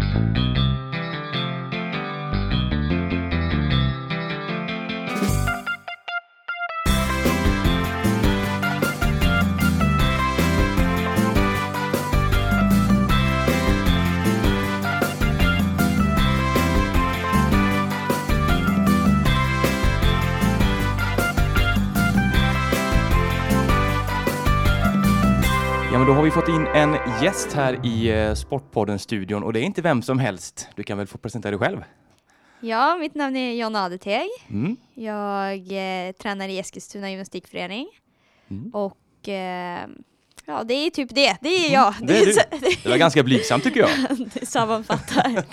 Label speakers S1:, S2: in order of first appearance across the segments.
S1: Ja, men har vi fått in en gäst här i eh, Sportpodden-studion och det är inte vem som helst. Du kan väl få presentera dig själv?
S2: Ja, mitt namn är Jonna Adeteg.
S1: Mm.
S2: Jag eh, tränar i Eskilstuna gymnastikförening
S1: Mm.
S2: och eh, ja, det är typ det. Det är jag.
S1: det är du. Det var ganska blygsamt tycker jag.
S2: det sammanfattar.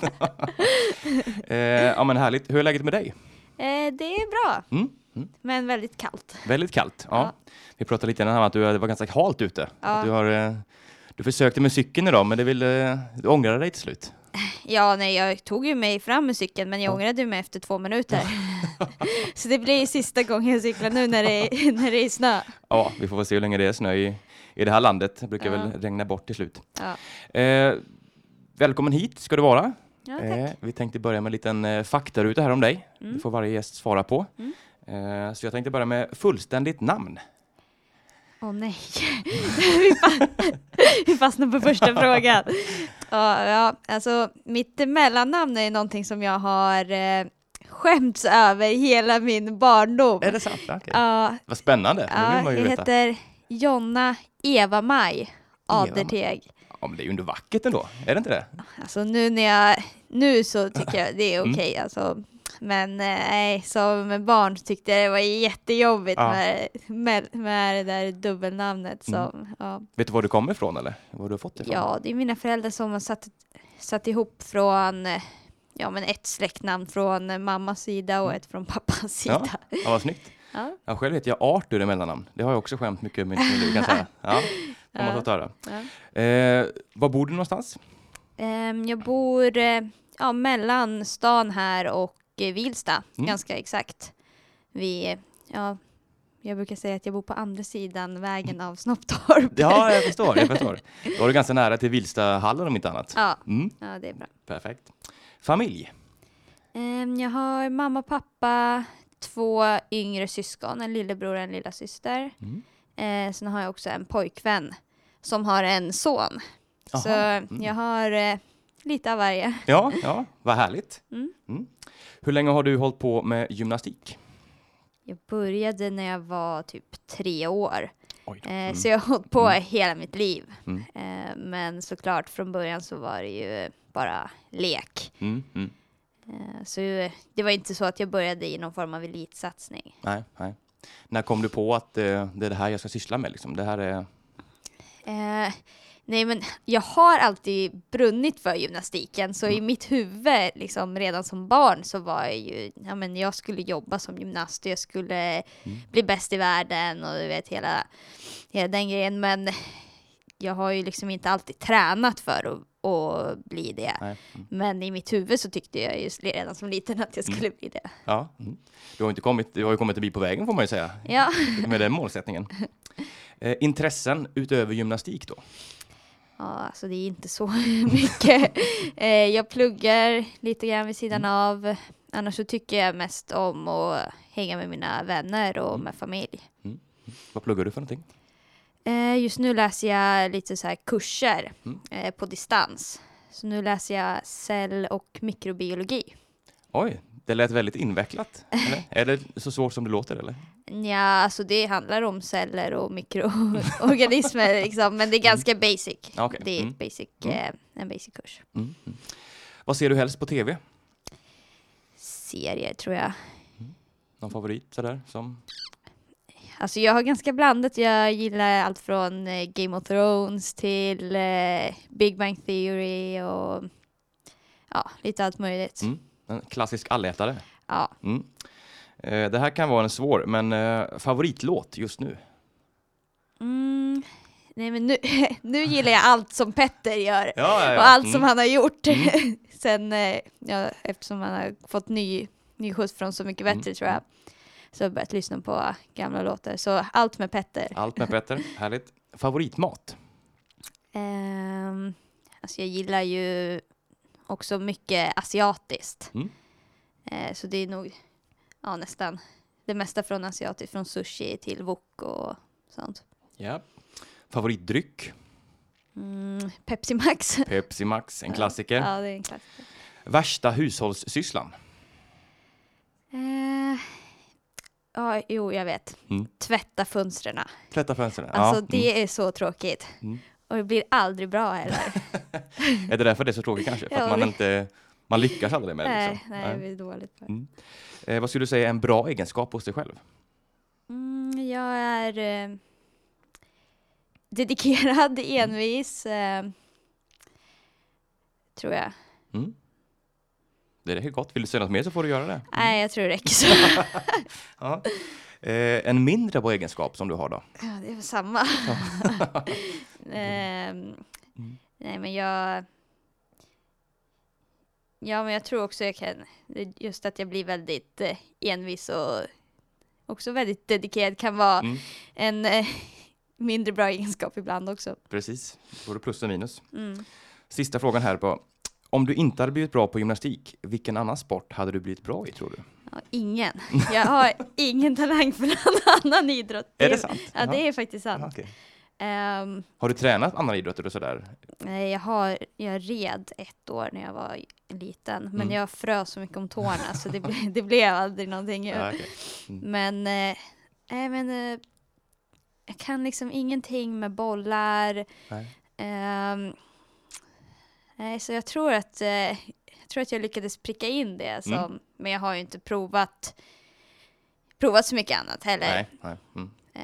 S1: Eh, ja, men härligt. Hur är läget med dig?
S2: eh, det är bra,
S1: Mm. Mm.
S2: men väldigt kallt.
S1: Väldigt kallt. Ja.
S2: Ja.
S1: Vi pratade lite innan om att du, det var ganska halt ute.
S2: Ja.
S1: Du, har, eh, du försökte med cykeln idag, men det vill, eh, du ångrade dig till slut.
S2: Ja, nej, jag tog ju mig fram med cykeln, men jag
S1: Ja.
S2: ångrade mig efter två minuter. så det blir sista gången jag cyklar nu när det är, när det är snö.
S1: Ja, vi får väl se hur länge det är snö i, i det här landet. Det brukar
S2: Ja.
S1: väl regna bort till slut.
S2: Ja,
S1: Eh, välkommen hit ska du vara.
S2: ja.
S1: Eh, vi tänkte börja med en liten eh, faktaruta här om dig.
S2: Mm.
S1: Det får varje gäst svara på.
S2: Mm.
S1: Eh, så jag tänkte börja med fullständigt namn.
S2: Åh nej, vi, fa- vi fastnar på första frågan. Ja, ja, alltså mitt mellannamn är någonting som jag har eh, skämts över hela min barndom.
S1: Är det sant? Ja, okej.
S2: Ja,
S1: Vad spännande. det
S2: ja,
S1: vill man ju
S2: jag
S1: veta.
S2: heter Jonna Eva-Maj Aderteg.
S1: Ja, men det är ju ändå vackert ändå. Är det inte det?
S2: Alltså nu när jag, nu så tycker jag det är
S1: Mm.
S2: okej alltså. Men eh, nej, som barn tyckte jag det var jättejobbigt
S1: Ja.
S2: med, med, med det där dubbelnamnet
S1: Mm.
S2: som, ja.
S1: Vet du var du kommer ifrån eller? Var du fått det ifrån?
S2: Ja, det är mina föräldrar som har satt, satt ihop från ja, men ett släktnamn från mammas sida och ett från pappas sida.
S1: Ja, vad snyggt.
S2: Ja.
S1: Ja, själv heter jag Arthur i mellannamn. Det har jag också skämt mycket med mitt liv kan säga. Ja, har man
S2: Ja.
S1: fått höra.
S2: Ja.
S1: Eh, var bor du någonstans?
S2: Ehm, jag bor eh, ja, mellan stan här och Vilsta,
S1: Mm.
S2: ganska exakt. Vi, ja, jag brukar säga att jag bor på andra sidan vägen av Snopptorp.
S1: Ja, jag förstår. Jag förstår. Då är du ganska nära till Vilstahallen om inte annat.
S2: Ja,
S1: Mm,
S2: ja, det är bra.
S1: perfekt. Familj?
S2: Ehm, jag har mamma, pappa, två yngre syskon, en lillebror och en lilla syster.
S1: Mm.
S2: Eh, sen har jag också en pojkvän som har en son. Så
S1: Aha, mm.
S2: jag har eh, lite av varje.
S1: Ja, ja, vad härligt.
S2: Mm.
S1: Hur länge har du hållit på med gymnastik?
S2: Jag började när jag var typ tre år. Eh,
S1: Mm.
S2: Så jag har hållit på
S1: Mm.
S2: hela mitt liv.
S1: Mm.
S2: Eh, men såklart från början så var det ju bara lek.
S1: Mm, mm.
S2: Eh, så det var inte så att jag började i någon form av elitsatsning.
S1: Nej, nej. När kom du på att det är det här jag ska syssla med? Liksom? Det här är...
S2: Nej men jag har alltid brunnit för gymnastiken så i
S1: Mm.
S2: mitt huvud liksom redan som barn så var jag ju, ja men jag skulle jobba som gymnast och jag skulle
S1: Mm.
S2: bli bäst i världen och du vet hela, hela den grejen men jag har ju liksom inte alltid tränat för att, att bli det.
S1: Mm.
S2: Men i mitt huvud så tyckte jag just redan som liten att jag skulle bli det.
S1: Ja. Mm. Du, har inte kommit, du har ju kommit en bit på vägen får man ju säga,
S2: Ja.
S1: med den målsättningen. Eh, intressen utöver gymnastik då?
S2: Ja, alltså det är inte så mycket. Eh, jag pluggar lite grann vid sidan
S1: Mm.
S2: av. Annars så tycker jag mest om att hänga med mina vänner och
S1: Mm.
S2: med familj.
S1: Vad pluggar du för någonting?
S2: Eh, just nu läser jag lite så här kurser
S1: Mm.
S2: eh, på distans. Så nu läser jag cell och mikrobiologi.
S1: Oj, det lät väldigt invecklat. Eller? är det så svårt som det låter eller?
S2: Ja, alltså det handlar om celler och mikroorganismer liksom, men det är ganska basic.
S1: Okej.
S2: Det är
S1: Mm.
S2: basic,
S1: Mm.
S2: eh, en basic kurs.
S1: Mm. Mm. Vad ser du helst på tv?
S2: Serier tror jag.
S1: Någon favorit sådär? Som...
S2: Alltså jag har ganska blandat. Jag gillar allt från eh, Game of Thrones till eh, Big Bang Theory och ja, lite allt möjligt.
S1: Mm. En klassisk allätare.
S2: Ja.
S1: Mm. Eh, det här kan vara en svår, men eh, favoritlåt just nu?
S2: Mm, nej men nu, nu gillar jag allt som Petter gör
S1: Ja,
S2: och allt som
S1: Mm.
S2: han har gjort.
S1: Mm.
S2: Sen, eh, ja, eftersom han har fått ny, ny skjuts från Så mycket bättre
S1: Mm.
S2: tror jag. Så jag har börjat lyssna på gamla låtar. Så allt med Petter.
S1: Allt med Petter, härligt. Favoritmat?
S2: Ehm, alltså jag gillar ju också mycket asiatiskt.
S1: Mm.
S2: Så det är nog ja, nästan det mesta från asiatiskt, från sushi till wok och sånt.
S1: Ja. Favoritdryck?
S2: Mm, Pepsi Max.
S1: Pepsi Max, en klassiker.
S2: Ja, det är en klassiker.
S1: Värsta hushållssysslan?
S2: Eh, ja, jo, jag vet.
S1: Mm.
S2: Tvätta fönstren.
S1: Tvätta fönstren?
S2: Alltså
S1: ja.
S2: det är så tråkigt.
S1: Mm.
S2: Och det blir aldrig bra heller.
S1: Mm. Är det därför det är så tråkigt kanske? För att man inte man lyckas aldrig med det?
S2: nej,
S1: Liksom.
S2: nej, det blir dåligt.
S1: Mm. Eh, vad skulle du säga är en bra egenskap hos dig själv?
S2: Mm, jag är eh, dedikerad, envis, eh, tror jag.
S1: Mm. Det räcker gott. Vill du säga något mer så får du göra det.
S2: Nej, jag tror det räcker så.
S1: Ja. Eh, en mindre bra egenskap som du har då?
S2: ja, det är samma. Ehm,
S1: Mm.
S2: Nej, men jag... Ja, men jag tror också jag kan... Just att jag blir väldigt eh, envis och också väldigt dedikerad kan vara
S1: Mm.
S2: en eh, mindre bra egenskap ibland också.
S1: Precis, både plus och minus.
S2: Mm.
S1: Sista frågan här på. Om du inte hade blivit bra på gymnastik, vilken annan sport hade du blivit bra i tror du?
S2: Ja, ingen. Jag har ingen talang för någon annan idrott.
S1: Är det sant?
S2: Ja, det är faktiskt sant.
S1: Jaha, okej.
S2: Ehm,
S1: Har du tränat andra idrotter och sådär?
S2: nej, jag, har, jag red ett år när jag var liten, men
S1: Mm.
S2: jag frös så mycket om tårna så det, ble, det blev aldrig någonting.
S1: Ja, okej. Mm.
S2: Men, eh, nej, men eh, jag kan liksom ingenting med bollar.
S1: Nej.
S2: Ehm, nej, så jag tror att eh, jag tror att jag lyckades pricka in det. Som,
S1: Mm.
S2: Men jag har ju inte provat, provat så mycket annat heller.
S1: Nej, nej. Mm.
S2: Eh,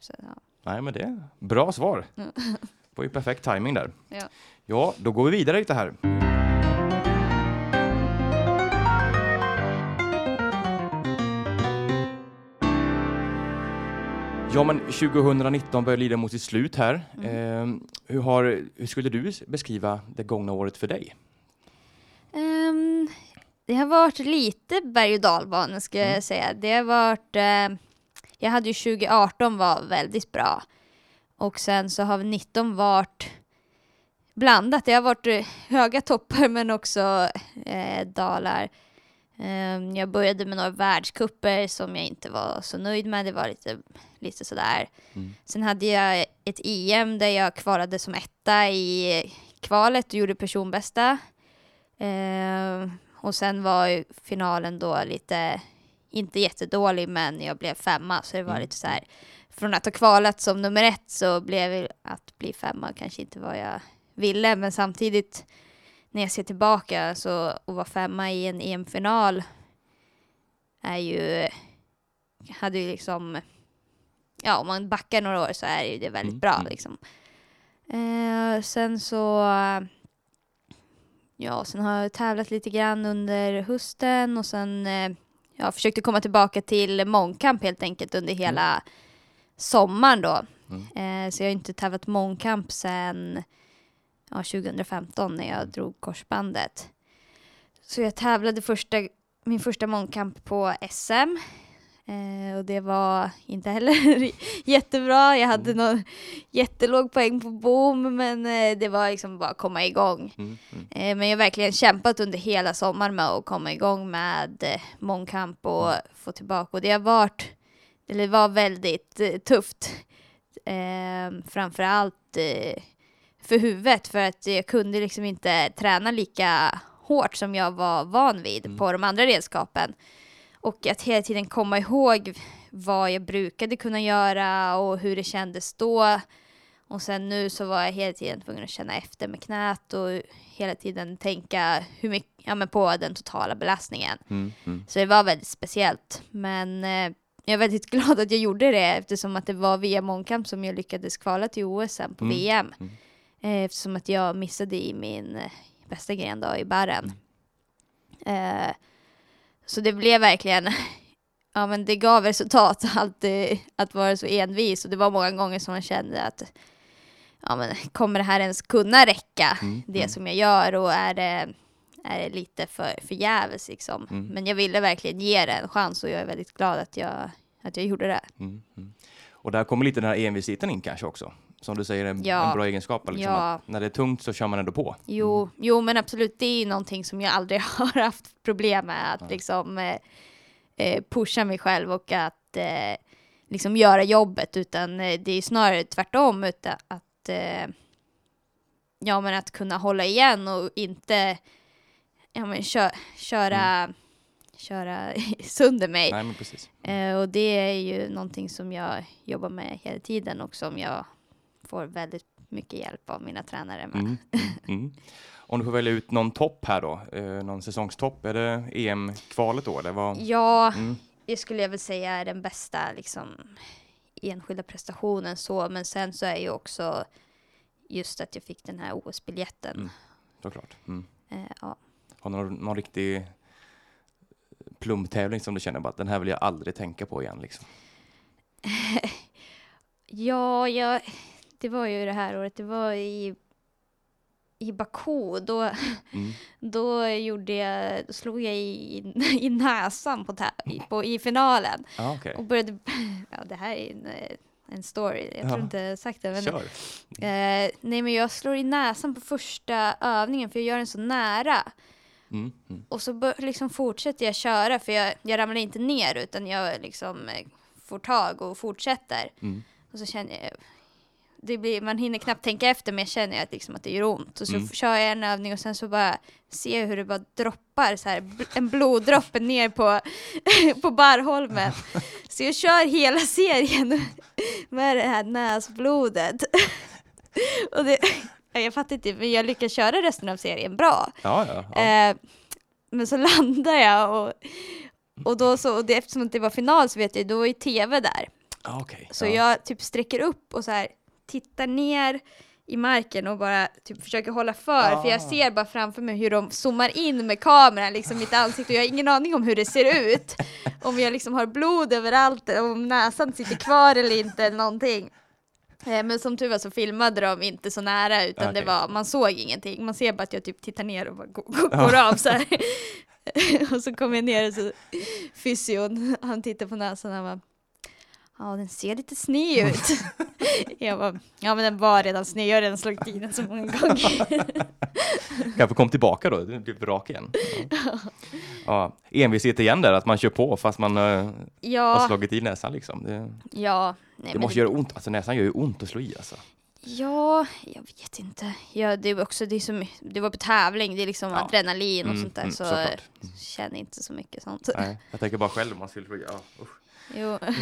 S2: så, ja.
S1: Nej, men det är bra svar.
S2: Mm.
S1: Det var ju perfekt timing där.
S2: Ja.
S1: ja, då går vi vidare lite här. Ja, men 2019 börjar lida mot sitt slut här.
S2: Mm.
S1: Eh, hur, har, hur skulle du beskriva det gångna året för dig?
S2: Ehm, det har varit lite berg och dalbana ska
S1: Mm.
S2: jag säga. Det har varit, eh, jag hade ju 2018 var väldigt bra. Och sen så har 19 varit blandat. Det har varit eh, höga toppar men också eh, dalar. Ehm, jag började med några världskupper som jag inte var så nöjd med. Det var lite, lite sådär.
S1: Mm.
S2: Sen hade jag ett EM där jag kvalade som etta i kvalet och gjorde personbästa. Eh, och sen var ju finalen då lite, inte jättedålig, men jag blev femma. Så det var
S1: Mm.
S2: lite så här, från att ha kvalat som nummer ett så blev att bli femma kanske inte vad jag ville. Men samtidigt när jag ser tillbaka så och vara femma i en EM-final är ju, hade ju liksom, ja om man backar några år så är ju det väldigt
S1: Mm,
S2: bra
S1: mm.
S2: liksom. Eh, sen så Ja, sen har jag tävlat lite grann under hösten och sen eh, ja, försökte komma tillbaka till mångkamp helt enkelt under hela sommaren då.
S1: Mm.
S2: Eh, så jag har inte tävlat mångkamp sen ja, 2015 när jag drog korsbandet. Så jag tävlade första, min första mångkamp på SM. Eh, och det var inte heller jättebra. Jag hade någon jättelåg poäng på bom men eh, det var liksom bara att komma igång.
S1: Mm. Mm.
S2: Eh, Men jag har verkligen kämpat under hela sommaren med att komma igång med eh, mångkamp och få tillbaka. Och det har varit, eller det var väldigt eh, tufft. Eh, framförallt eh, för huvudet för att jag kunde liksom inte träna lika hårt som jag var van vid
S1: Mm.
S2: på de andra redskapen. Och att hela tiden komma ihåg vad jag brukade kunna göra och hur det kändes då. Och sen nu så var jag hela tiden tvungen att känna efter med knät och hela tiden tänka hur mycket, ja, men på den totala belastningen.
S1: Mm. Mm.
S2: Så det var väldigt speciellt. Men eh, jag är väldigt glad att jag gjorde det eftersom att det var via mångkamp som jag lyckades kvala till OS sen på
S1: Mm,
S2: VM.
S1: mm.
S2: Eh, eftersom att jag missade i min eh, bästa gren då, i barren. Så det blev verkligen, ja men det gav resultat eh, att vara så envis och det var många gånger som man kände att ja men kommer det här ens kunna räcka,
S1: Mm,
S2: det
S1: mm.
S2: som jag gör och är det, är det lite för förgäves liksom.
S1: Mm.
S2: Men jag ville verkligen ge det en chans och jag är väldigt glad att jag, att jag gjorde det.
S1: Mm. Mm. Och där kommer lite den här envisheten in kanske också. Som du säger, en,
S2: Ja.
S1: en bra egenskap. Liksom,
S2: Ja.
S1: när det är tungt så kör man ändå på.
S2: Jo, jo, men absolut, det är någonting som jag aldrig har haft problem med, att
S1: Ja.
S2: liksom eh, eh, pusha mig själv och att eh, liksom göra jobbet, utan eh, det är snarare tvärtom, utan att eh, ja, men att kunna hålla igen och inte ja, men kö köra, köra sönder mig.
S1: Nej, men precis.
S2: Eh, och det är ju någonting som jag jobbar med hela tiden och som jag får väldigt mycket hjälp av mina tränare med.
S1: Mm, mm, mm. Om du får välja ut någon topp här då, eh, någon säsongstopp, är det EM-kvalet då? Eller vad?
S2: Ja,
S1: Mm,
S2: det skulle jag väl säga är den bästa liksom, enskilda prestationen så, men sen så är ju också just att jag fick den här OS-biljetten.
S1: Mm. såklart. Mm.
S2: Eh, ja.
S1: Har du någon, någon riktig plumtävling som du känner bara att den här vill jag aldrig tänka på igen liksom?
S2: ja, jag, det var ju det här året, det var i, i Baku, då,
S1: Mm.
S2: då, gjorde jag, då slog jag i, i näsan på, på, i finalen.
S1: Ja, okej.
S2: Och började, ja det här är en, eh, en story, jag tror
S1: Ja.
S2: inte jag sagt det. Men,
S1: Kör.
S2: Eh, nej men jag slår i näsan på första övningen för jag gör den så nära.
S1: Mm, mm.
S2: Och så liksom fortsätter jag köra för jag, jag ramlar inte ner utan jag liksom eh, får tag och fortsätter.
S1: Mm.
S2: Och så känner jag, det blir, man hinner knappt tänka efter men jag känner att, liksom att det gör ont. Och så
S1: Mm.
S2: kör jag en övning och sen så bara ser jag hur det bara droppar så här, en bloddroppe ner på, på barrholmen. Så jag kör hela serien med det här näsblodet. och det, ja, jag fattar inte, men jag lyckas köra resten av serien bra.
S1: Ja, ja. ja.
S2: Eh, men så landar jag och, och då så, och det, eftersom det var final så vet jag, då ju tv där.
S1: ja okej.
S2: Så
S1: ja.
S2: jag typ sträcker upp och så här tittar ner i marken och bara typ försöker hålla för, för jag
S1: Ah.
S2: ser bara framför mig hur de zoomar in med kameran liksom mitt ansikte och jag har ingen aning om hur det ser ut. Om jag liksom har blod överallt, om näsan sitter kvar eller inte eller någonting. Eh, Men som tur var så filmade de inte så nära utan det
S1: Okej.
S2: var, man såg ingenting. Man ser bara att jag typ tittar ner och bara går, går, går av så här. och så kommer jag ner och så fysion, han tittar på näsan och han bara Ja, den ser lite sned ut. jag bara, ja men den var redan sned, jag har redan slagit i den så många gånger.
S1: Kanske kom tillbaka då, det blev rak igen. Ja. ja. Envishet igen där, att man kör på fast man har
S2: ja,
S1: slagit i näsan liksom. Det,
S2: ja. Nej,
S1: det måste göra ont, alltså näsan gör ju ont att slå i alltså.
S2: Ja, jag vet inte. Ja, det, är också, det, my- det var på tävling, det är liksom
S1: Ja.
S2: adrenalin och
S1: Mm,
S2: sånt där
S1: mm,
S2: så jag känner inte så mycket sånt.
S1: Nej, jag tänker bara själv om man skulle. Ja, usch.
S2: Jo.
S1: Eh,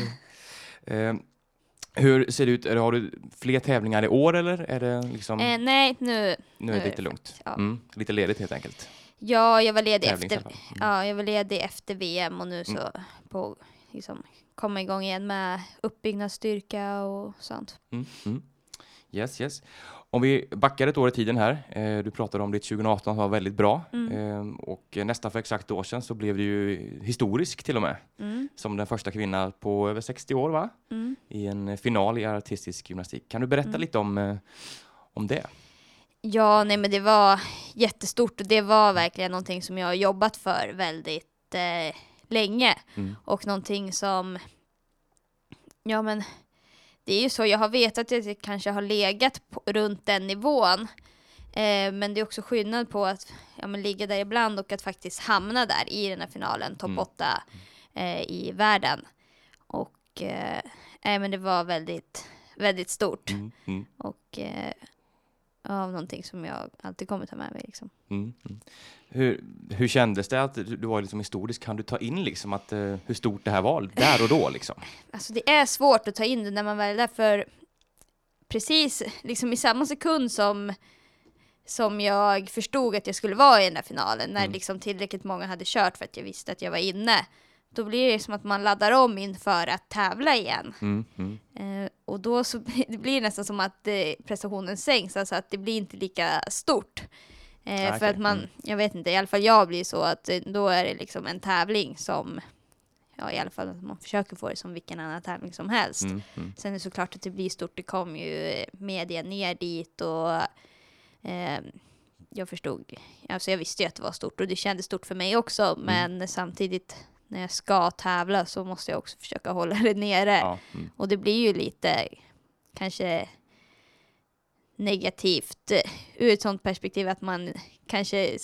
S1: hur ser det ut? Har du fler tävlingar i år eller är det liksom,
S2: Eh, nej, nu,
S1: nu är det lite lugnt?
S2: ja.
S1: Mm, lite ledigt helt enkelt.
S2: ja, jag var ledig efter,
S1: fall. Mm.
S2: ja, jag var ledig efter VM och nu så
S1: Mm.
S2: på, liksom, komma igång igen med uppbyggnadsstyrka och sånt.
S1: Mm, mm. Yes, yes. Om vi backar ett år i tiden här. Eh, du pratade om ditt 2018 som var väldigt bra.
S2: Mm.
S1: Eh, och nästan för exakt ett år sedan så blev du ju historisk till och med.
S2: Mm,
S1: Som den första kvinnan på över 60 år va?
S2: mm.
S1: I en final i artistisk gymnastik. Kan du berätta
S2: Mm.
S1: lite om, eh, om det?
S2: Ja, nej men det var jättestort och det var verkligen någonting som jag har jobbat för väldigt eh, länge.
S1: Mm.
S2: Och någonting som, ja men det är ju så, jag har vetat att jag kanske har legat på, runt den nivån. Eh, men det är också skillnad på att ja, men ligga där ibland och att faktiskt hamna där i den här finalen, topp
S1: Mm.
S2: 8 eh, i världen. Och eh, men det var väldigt, väldigt stort.
S1: Mm, mm,
S2: Och eh, av någonting som jag alltid kommer ta med mig. Liksom.
S1: mm, mm. Hur, hur kändes det att du, du var liksom historisk? Kan du ta in liksom att, eh, hur stort det här var där och då? Liksom?
S2: Alltså det är svårt att ta in det när man väl är där för precis liksom i samma sekund som som jag förstod att jag skulle vara i den där finalen, när
S1: Mm.
S2: liksom tillräckligt många hade kört för att jag visste att jag var inne, då blir det som att man laddar om inför att tävla igen.
S1: Mm, mm,
S2: Eh, och då så det blir det nästan som att eh, prestationen sänks, alltså att det blir inte lika stort. Eh,
S1: Ah,
S2: För att man,
S1: Mm.
S2: jag vet inte, i alla fall jag blir så att eh, då är det liksom en tävling som, ja i alla fall att man försöker få det som vilken annan tävling som helst.
S1: mm, mm.
S2: Sen är det såklart att det blir stort, det kom ju media ner dit och eh, jag förstod, alltså jag visste ju att det var stort och det kändes stort för mig också, men samtidigt när jag ska tävla så måste jag också försöka hålla det nere.
S1: Ja, mm.
S2: Och det blir ju lite, kanske, negativt ur ett sånt perspektiv att man kanske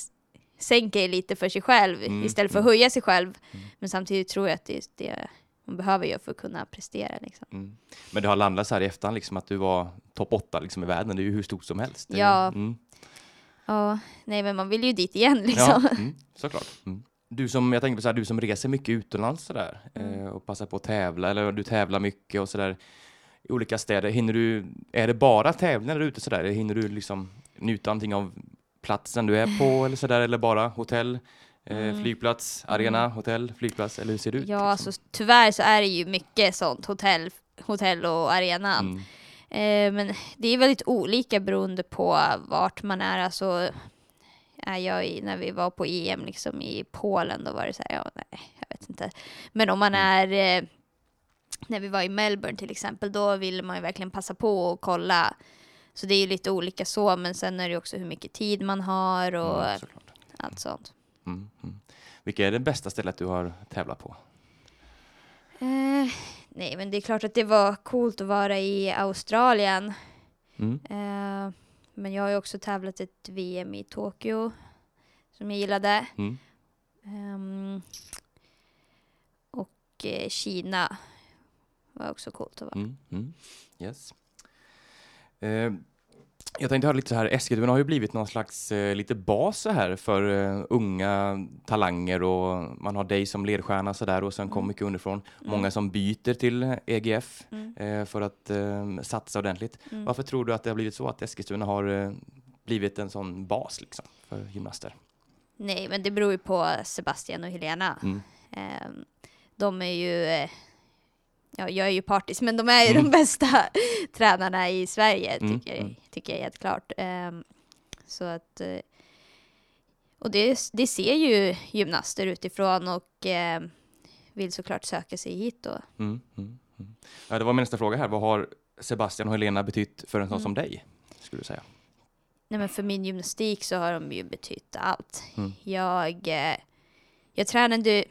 S2: sänker lite för sig själv
S1: Mm,
S2: istället för att
S1: mm.
S2: höja sig själv.
S1: Mm.
S2: Men samtidigt tror jag att det är det man behöver göra för att kunna prestera. Liksom.
S1: Mm. Men det har landat så här i efterhand, liksom, att du var topp åtta liksom, i världen. Det är ju hur stort som helst.
S2: Ja.
S1: Mm.
S2: Ja, nej men man vill ju dit igen liksom.
S1: Ja, mm, såklart. Mm. Du som, jag tänker på så här, du som reser mycket utomlands sådär,
S2: Mm.
S1: eh, och passar på att tävla, eller du tävlar mycket och sådär i olika städer. Hinner du, är det bara tävlingar där ute sådär? Hinner du liksom njuta någonting av platsen du är på eller sådär, eller bara hotell, eh,
S2: Mm.
S1: flygplats, arena, hotell, flygplats, eller hur ser det ut?
S2: Ja, alltså tyvärr så är det ju mycket sånt, hotell, hotell och arenan.
S1: Mm.
S2: Eh, men det är väldigt olika beroende på vart man är. Alltså, jag i, när vi var på EM liksom i Polen, då var det så här, ja, nej, jag vet inte. Men om man
S1: Mm.
S2: är, eh, när vi var i Melbourne till exempel, då ville man ju verkligen passa på och kolla. Så det är ju lite olika så, men sen är det också hur mycket tid man har och
S1: Mm,
S2: allt sånt.
S1: Mm, mm. Vilka är det bästa stället du har tävlat på?
S2: Eh, nej, men det är klart att det var coolt att vara i Australien.
S1: Mm.
S2: Eh, men jag har ju också tävlat ett VM i Tokyo som jag gillade.
S1: Mm.
S2: Ehm, och eh, Kina var också coolt att vara.
S1: Mm, mm. Yes. Eh, jag tänkte höra lite så här, Eskilstuna har ju blivit någon slags eh, lite bas här för eh, unga talanger och man har dig som ledstjärna så där och sen
S2: Mm.
S1: kom mycket underifrån.
S2: Mm.
S1: Många som byter till EGF
S2: Mm.
S1: eh, för att eh, satsa ordentligt.
S2: Mm.
S1: Varför tror du att det har blivit så att Eskilstuna har eh, blivit en sån bas liksom för gymnaster?
S2: Nej, men det beror ju på Sebastian och Helena.
S1: Mm.
S2: Ehm, de är ju, eh, ja jag är ju partisk, men de är ju
S1: Mm.
S2: de bästa tränarna i Sverige,
S1: Mm,
S2: tycker,
S1: mm.
S2: tycker jag helt klart. Ehm, så att, eh, och det, det ser ju gymnaster utifrån och eh, vill såklart söka sig hit då.
S1: Mm, mm. Ja, det var min nästa fråga här. Vad har Sebastian och Helena betytt för en sån som dig? Skulle du säga?
S2: Nej, men för min gymnastik så har de ju betytt allt. Jag, eh, jag tränade,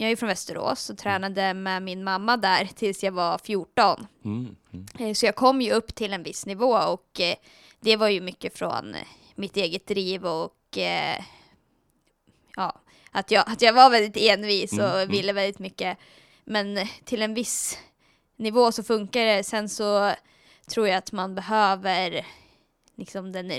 S2: jag är från Västerås
S1: Mm.
S2: och tränade med min mamma där tills jag var 14.
S1: Mm, mm.
S2: Eh, Så jag kom ju upp till en viss nivå och eh, det var ju mycket från eh, mitt eget driv och ja, att jag, att jag var väldigt envis
S1: Mm,
S2: och
S1: mm.
S2: ville väldigt mycket. Men till en viss nivå så funkar det. Sen så tror jag att man behöver liksom den,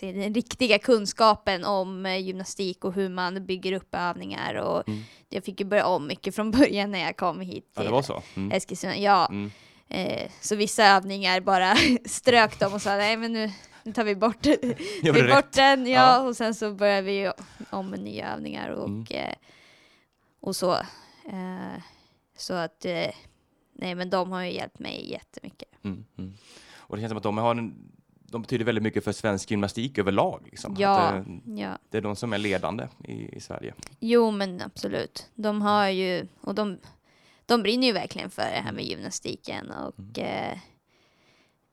S2: den riktiga kunskapen om eh, gymnastik och hur man bygger upp övningar. Och
S1: Mm.
S2: Jag fick ju börja om mycket från början när jag kom hit
S1: Ja, det
S2: till
S1: var så? Mm.
S2: Eskilstuna. Ja,
S1: Mm.
S2: Eh, så vissa övningar bara strök dem och sa nej men nu, nu tar vi bort, vi bort den. Ja,
S1: Ja.
S2: och sen så börjar vi om med nya övningar och,
S1: Mm.
S2: eh, och så. Eh, så att nej men de har ju hjälpt mig jättemycket.
S1: Mm, mm. Och det känns som att de, har en, de betyder väldigt mycket för svensk gymnastik överlag. Liksom.
S2: Ja.
S1: Det,
S2: Ja.
S1: det är de som är ledande i, i Sverige.
S2: Jo men absolut. De har ju, och de, de brinner ju verkligen för det här med gymnastiken och eh,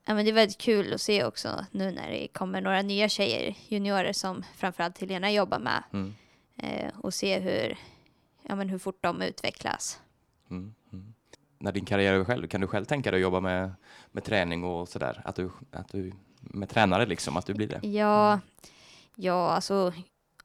S2: ja, men det är väldigt kul att se också nu när det kommer några nya tjejer, juniorer som framförallt Helena jobbar med
S1: Mm,
S2: eh, och se hur, ja, men hur fort de utvecklas.
S1: mm, mm. När din karriär är över själv, kan du själv tänka dig att jobba med, med träning och sådär? Att du, att du, med tränare liksom, att du blir det?
S2: Ja, ja, alltså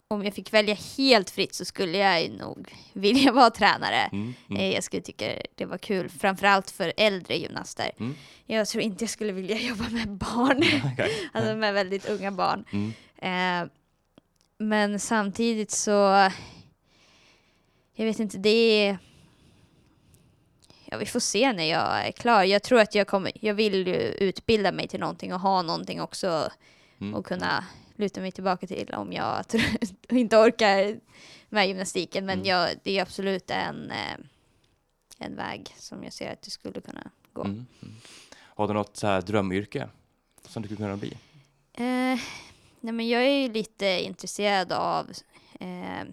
S2: om jag fick välja helt fritt så skulle jag nog vilja vara tränare.
S1: Mm, mm.
S2: Eh, Jag skulle tycka det var kul, framförallt för äldre gymnaster.
S1: Mm.
S2: Jag tror inte jag skulle vilja jobba med barn,
S1: Okej.
S2: alltså med väldigt unga barn.
S1: Mm,
S2: Eh, men samtidigt så, jag vet inte, det är... Ja, vi får se när jag är klar. Jag tror att jag kommer, jag vill ju utbilda mig till någonting och ha någonting också
S1: mm.
S2: och kunna luta mig tillbaka till om jag inte orkar med gymnastiken. Men
S1: Mm.
S2: jag, det är absolut en, eh, en väg som jag ser att det skulle kunna gå.
S1: Mm. Har du något så här drömyrke som du skulle kunna bli?
S2: Eh, nej men jag är ju lite intresserad av eh,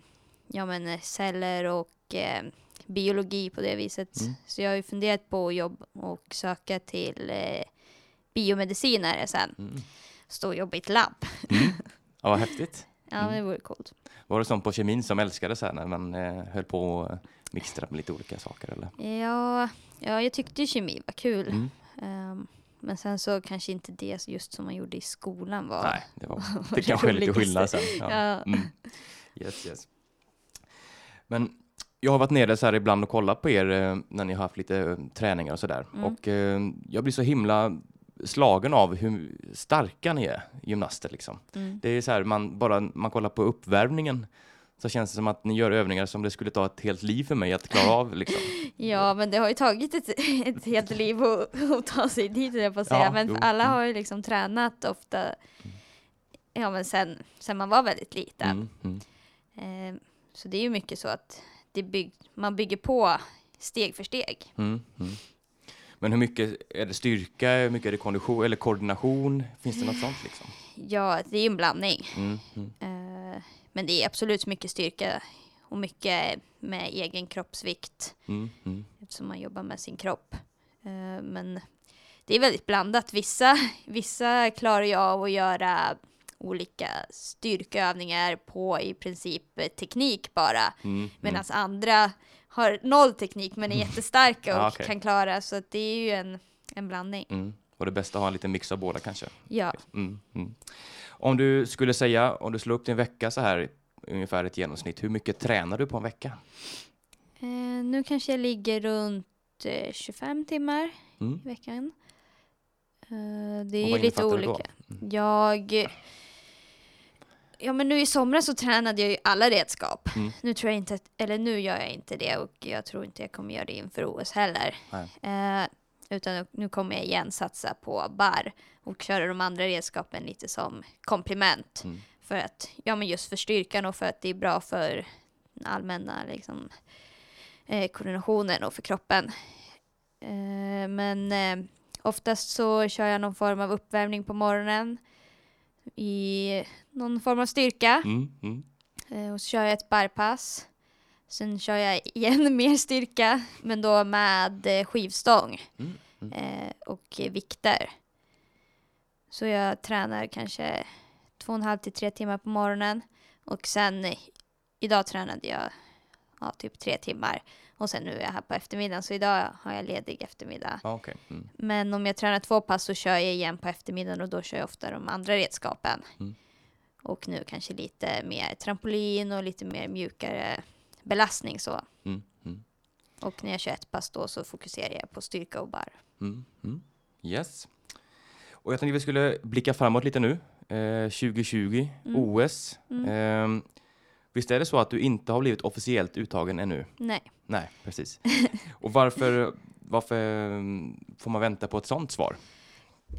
S2: ja men celler och eh, biologi på det viset.
S1: Mm.
S2: Så jag har ju funderat på att jobba och söka till eh, biomedicinare sen.
S1: Mm.
S2: Stå och jobba i ett labb.
S1: Mm. Ja, vad häftigt.
S2: Ja,
S1: Mm.
S2: det vore coolt.
S1: Var det sånt på kemin som älskade så här när man eh, höll på och eh, mixtra med lite olika saker eller?
S2: Ja, ja, jag tyckte ju kemi var kul.
S1: Mm.
S2: Ehm, men sen så kanske inte det just som man gjorde i skolan var.
S1: Nej, det, var,
S2: var
S1: det kanske är lite skillnad sen. Ja.
S2: Ja.
S1: Mm. Yes, yes. Men jag har varit nere så här ibland och kollat på er eh, när ni har haft lite eh, träningar och sådär.
S2: Mm.
S1: Och eh, jag blir så himla slagen av hur starka ni är, gymnaster liksom.
S2: Mm.
S1: Det är så här, man bara man kollar på uppvärmningen så känns det som att ni gör övningar som det skulle ta ett helt liv för mig att klara av liksom.
S2: Ja, men det har ju tagit ett, ett helt liv att, att ta sig dit, jag på säga.
S1: Ja,
S2: men
S1: jo,
S2: alla
S1: mm.
S2: har ju liksom tränat ofta, ja men sen, sen man var väldigt liten.
S1: Mm, mm,
S2: Eh, så det är ju mycket så att det bygg, man bygger på steg för steg.
S1: mm, mm. Men hur mycket är det styrka, hur mycket är det kondition eller koordination? Finns det något sånt liksom?
S2: Ja, det är ju en blandning.
S1: Mm,
S2: Eh, men det är absolut mycket styrka och mycket med egen kroppsvikt
S1: mm, mm.
S2: eftersom man jobbar med sin kropp. Eh, men det är väldigt blandat. Vissa, vissa klarar ju av att göra olika styrkeövningar på i princip eh, teknik bara.
S1: Mm,
S2: Medan andra har noll teknik men är jättestarka och
S1: Ja, okej.
S2: kan klara. Så att det är ju en, en blandning.
S1: Mm. Och det bästa att ha en liten mix av båda kanske.
S2: Ja.
S1: Mm, mm. Om du skulle säga, om du slår upp din vecka så här, ungefär ett genomsnitt, hur mycket tränar du på en vecka?
S2: Eh, nu kanske jag ligger runt eh, 25 timmar
S1: Mm.
S2: i veckan. Eh, det är ju lite olika. Jag... Ja men nu i somras så tränade jag ju alla redskap.
S1: Mm.
S2: Nu tror jag inte, att, eller nu gör jag inte det och jag tror inte jag kommer göra det inför OS heller. Eh, utan nu- kommer jag igen satsa på bar och köra de andra redskapen lite som komplement.
S1: Mm.
S2: För att, ja men just för styrkan och för att det är bra för den allmänna liksom, eh, koordinationen och för kroppen. Eh, men eh, oftast så kör jag någon form av uppvärmning på morgonen i någon form av styrka.
S1: Mm, mm.
S2: Eh, och så kör jag ett barpass. Sen kör jag igen mer styrka, men då med eh, skivstång
S1: Mm, mm.
S2: eh, och vikter. Så jag tränar kanske två och en halv till tre timmar på morgonen. Och sen idag tränade jag ja, typ tre timmar. Och sen nu är jag här på eftermiddagen, så idag har jag ledig eftermiddag.
S1: Ja, okej. Mm.
S2: Men om jag tränar två pass så kör jag igen på eftermiddagen och då kör jag ofta de andra redskapen.
S1: Mm.
S2: Och nu kanske lite mer trampolin och lite mer mjukare belastning så.
S1: Mm, mm,
S2: Och när jag kör ett pass då så fokuserar jag på styrka och bar.
S1: mm, mm. Yes. Och jag tänkte vi skulle blicka framåt lite nu. Eh, 2020,
S2: Mm.
S1: OS. Eh, visst är det så att du inte har blivit officiellt uttagen ännu?
S2: Nej.
S1: Nej, precis. Och varför, varför mm, får man vänta på ett sånt svar?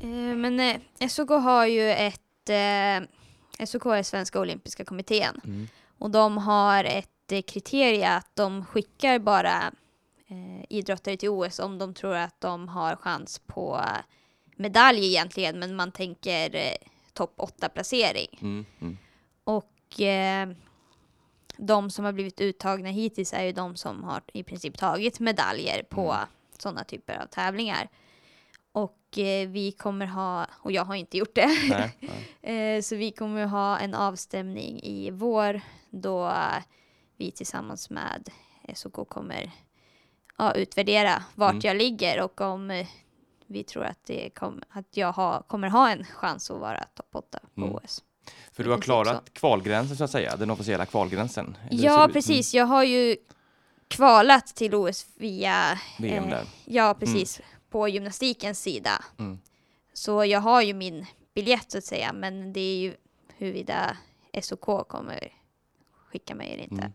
S2: Eh, men eh, SOK har ju ett... Eh, SOK är Svenska Olympiska Kommittén.
S1: Mm.
S2: Och de har ett eh, kriterie att de skickar bara eh, idrottare till OS om de tror att de har chans på medalj egentligen, men man tänker eh, topp 8-placering.
S1: Mm, mm,
S2: Och eh, de som har blivit uttagna hittills är ju de som har i princip tagit medaljer på
S1: Mm.
S2: sådana typer av tävlingar. Och eh, vi kommer ha, och jag har inte gjort det,
S1: nej, nej.
S2: Eh, Så vi kommer ha en avstämning i vår då eh, vi tillsammans med SOK kommer ja, utvärdera vart
S1: Mm.
S2: jag ligger och om eh, vi tror att, det kom, att jag ha, kommer ha en chans att vara topp 8 på
S1: Mm.
S2: OS.
S1: För du har klarat kvalgränsen så att säga, den officiella kvalgränsen?
S2: Ja, precis. Jag har ju kvalat till OS via
S1: VM
S2: eh,
S1: där.
S2: Ja, precis. På gymnastikens sida.
S1: Mm.
S2: Så jag har ju min biljett så att säga, men det är ju huruvida SOK kommer skicka mig eller inte.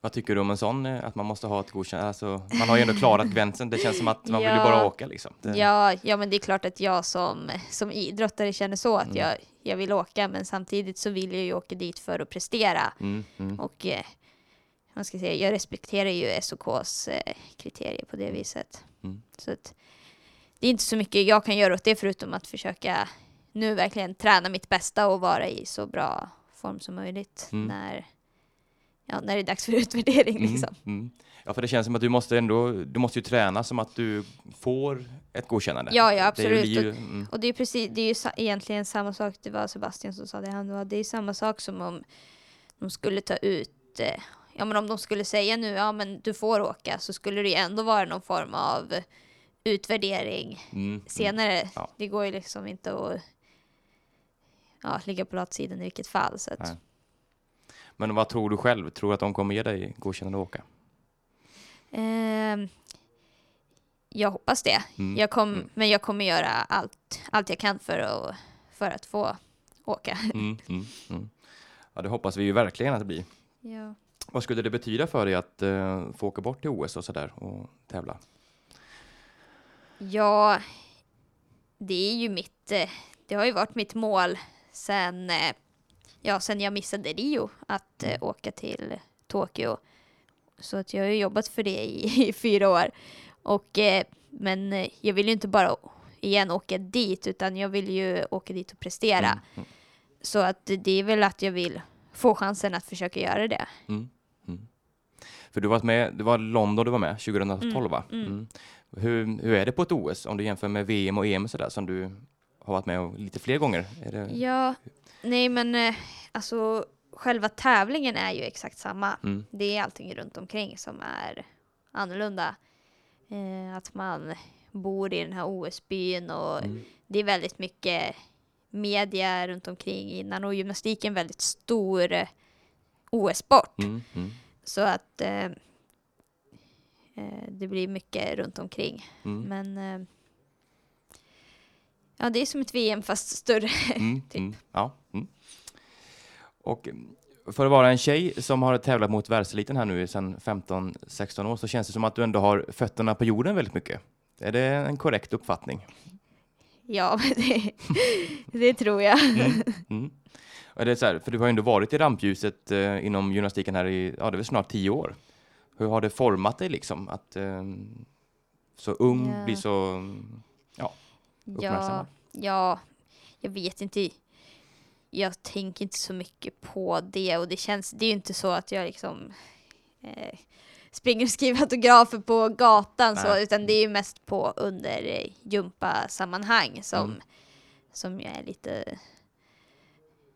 S1: Vad tycker du om en sån, eh, att man måste ha ett godkänt, alltså man har ju ändå klarat gränsen, det känns som att man vill ju
S2: Ja.
S1: bara åka liksom. Det,
S2: Ja, ja, men det är klart att jag som, som idrottare känner så att
S1: Mm.
S2: jag, jag vill åka, men samtidigt så vill jag ju åka dit för att prestera.
S1: Mm, mm,
S2: Och eh, vad ska säga, jag respekterar ju SOKs eh, kriterier på det viset.
S1: Mm.
S2: Så att det är inte så mycket jag kan göra åt det förutom att försöka nu verkligen träna mitt bästa och vara i så bra form som möjligt
S1: Mm.
S2: när, ja, när det är dags för utvärdering.
S1: mm,
S2: Liksom.
S1: mm. Ja, för det känns som att du måste ändå, du måste ju träna som att du får ett godkännande.
S2: Ja, ja,
S1: Det
S2: absolut.
S1: blir ju, mm,
S2: Och det är, precis, det är ju sa- egentligen samma sak, det var Sebastian som sa det, han var, det är samma sak som om de skulle ta ut, eh, ja men om de skulle säga nu, ja men du får åka, så skulle det ju ändå vara någon form av utvärdering
S1: Mm, mm.
S2: senare.
S1: Ja.
S2: Det går ju liksom inte att ja, ligga på latsidan i vilket fall. Så att,
S1: Nej. Men vad tror du själv? Tror du att de kommer ge dig godkännande att åka?
S2: Ehm, jag hoppas det.
S1: Mm.
S2: Jag kom,
S1: Mm.
S2: Men jag kommer göra allt, allt jag kan för att, för att få åka.
S1: Mm, mm, mm. Ja, det hoppas vi ju verkligen att det blir.
S2: Ja.
S1: Vad skulle det betyda för dig att uh, få åka bort till OS och sådär och tävla?
S2: ja, det är ju mitt, eh, det har ju varit mitt mål sen, eh, ja, sen jag missade Rio att eh,
S1: Mm.
S2: åka till Tokyo. Så att jag har jobbat för det i, i fyra år. Och, eh, men eh, jag vill ju inte bara igen åka dit utan jag vill ju åka dit och prestera.
S1: Mm, mm,
S2: Så att det är väl att jag vill få chansen att försöka göra det.
S1: mm, mm. För du varit med, det var London du var med 2012
S2: Mm,
S1: va? Hur, hur är det på ett OS om du jämför med VM och EM och sådär som du har varit med och lite fler gånger? Det,
S2: Ja, nej men eh, alltså själva tävlingen är ju exakt samma.
S1: mm,
S2: Det är allting runt omkring som är annorlunda. Eh, att man bor i den här OS-byn och
S1: mm,
S2: det är väldigt mycket media runt omkring innan och gymnastik är en väldigt stor eh, OS-sport.
S1: mm, mm,
S2: Så att eh, eh, det blir mycket runt omkring.
S1: mm,
S2: Men ja, det är som ett VM fast större.
S1: mm,
S2: typ.
S1: mm, ja, mm. Och för att vara en tjej som har tävlat mot världseliten här nu sedan 15-16 år så känns det som att du ändå har fötterna på jorden väldigt mycket. Är det en korrekt uppfattning?
S2: Ja, det, det tror jag.
S1: Mm. Mm. Och det är så här, för du har ju ändå varit i rampljuset eh, inom gymnastiken här i, ja det är snart tio år. Hur har det format dig liksom att eh, så ung
S2: Ja.
S1: bli så,
S2: Ja,
S1: uppmärksammad?
S2: ja, jag vet inte. Jag tänker inte så mycket på det och det känns, det är ju inte så att jag liksom eh, springer och skriver autografer på gatan så,
S1: Nej.
S2: utan det är ju mest på under eh, gympasammanhang som,
S1: Mm.
S2: som jag är lite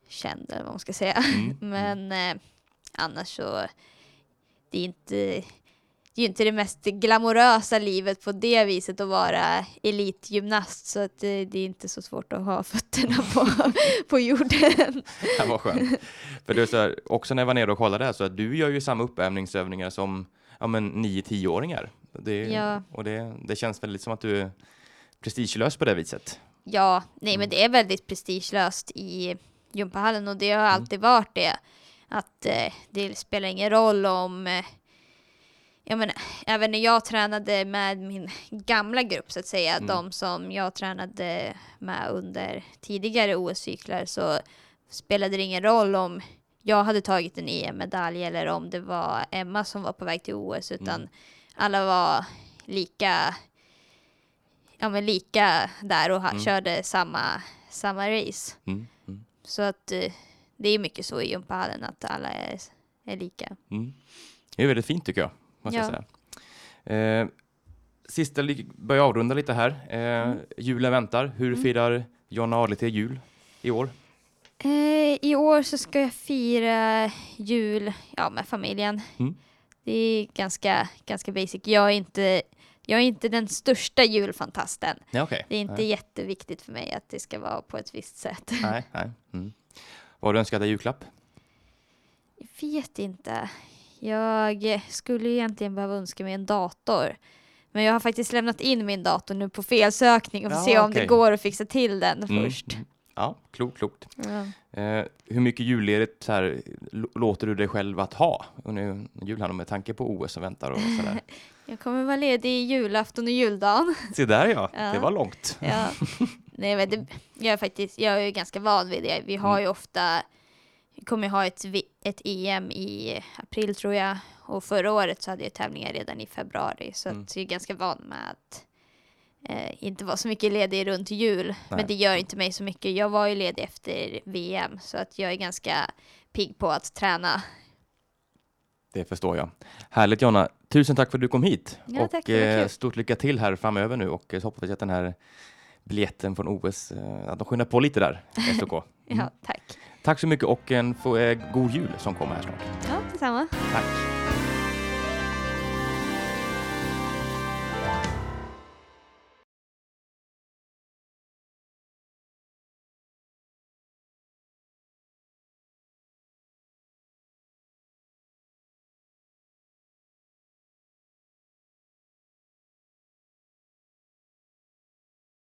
S2: känd eller vad man ska säga.
S1: Mm.
S2: Men eh, annars så, det är inte ju inte det mest glamorösa livet på det viset att vara elitgymnast så att det, det är inte så svårt att ha fötterna på, på jorden.
S1: Det var skönt. För det är så här, också när jag var nere och kollade här så att du gör ju samma uppvärmningsövningar som ja, men 9-10-åringar. Det,
S2: Ja.
S1: Och det, det känns väldigt som att du är prestigelös på det viset.
S2: Ja, nej
S1: Mm.
S2: men det är väldigt prestigelöst i gympahallen och det har
S1: Mm.
S2: alltid varit det. Att eh, det spelar ingen roll om eh, jag menar, även när jag tränade med min gamla grupp så att säga,
S1: Mm.
S2: de som jag tränade med under tidigare OS-cyklar så spelade det ingen roll om jag hade tagit en EM-medalj eller om det var Emma som var på väg till OS utan
S1: Mm.
S2: alla var lika ja men lika där och
S1: Mm.
S2: körde samma, samma race.
S1: Mm. Mm.
S2: Så att eh, det är mycket så i gympahallen att alla är, är lika.
S1: Mm. Det är väldigt fint tycker jag. Måste jag
S2: Ja.
S1: säga. Eh, sista, börjar avrunda lite här. Eh,
S2: Mm.
S1: Julen väntar. Hur
S2: Mm.
S1: firar Jonna Arlete jul i år?
S2: Eh, I år så ska jag fira jul ja, med familjen.
S1: Mm.
S2: Det är ganska, ganska basic. Jag är, inte, jag är inte den största julfantasten.
S1: Ja, okej.
S2: Det är inte
S1: Nej.
S2: jätteviktigt för mig att det ska vara på ett visst sätt.
S1: Nej, nej. Mm. Vad har du önskat dig julklapp?
S2: Jag vet inte. Jag skulle egentligen behöva önska mig en dator. Men jag har faktiskt lämnat in min dator nu på felsökning och får
S1: Ja,
S2: se om
S1: okej.
S2: det går att fixa till den
S1: Mm,
S2: först.
S1: mm. Ja, klokt, klokt.
S2: Ja.
S1: Eh, hur mycket julledigt så här, låter du dig själv att ha under julhandeln med tanke på OS som väntar och sådär?
S2: Jag kommer vara ledig julafton och juldagen.
S1: Se där ja,
S2: Ja.
S1: det var långt.
S2: Ja. Nej, men det, jag, är faktiskt, jag är ganska van vid det. Vi har
S1: Mm.
S2: ju ofta, vi kommer ha ett, ett EM i april tror jag. Och förra året så hade jag tävlingar redan i februari. Så
S1: Mm.
S2: att jag är ganska van med att eh, inte vara så mycket ledig runt jul.
S1: Nej.
S2: Men det gör inte mig så mycket. Jag var ju ledig efter VM. Så att jag är ganska pigg på att träna.
S1: Det förstår jag. Härligt Jonna, tusen tack för att du kom hit.
S2: Ja,
S1: och
S2: tack,
S1: eh, stort lycka till här framöver nu och så hoppas vi att den här biljetten från OS, eh, att de skyndar på lite där, SOK. Mm.
S2: Ja, tack.
S1: Tack så mycket och en eh, god jul som kommer här snart.
S2: Ja, detsamma.
S1: Tack.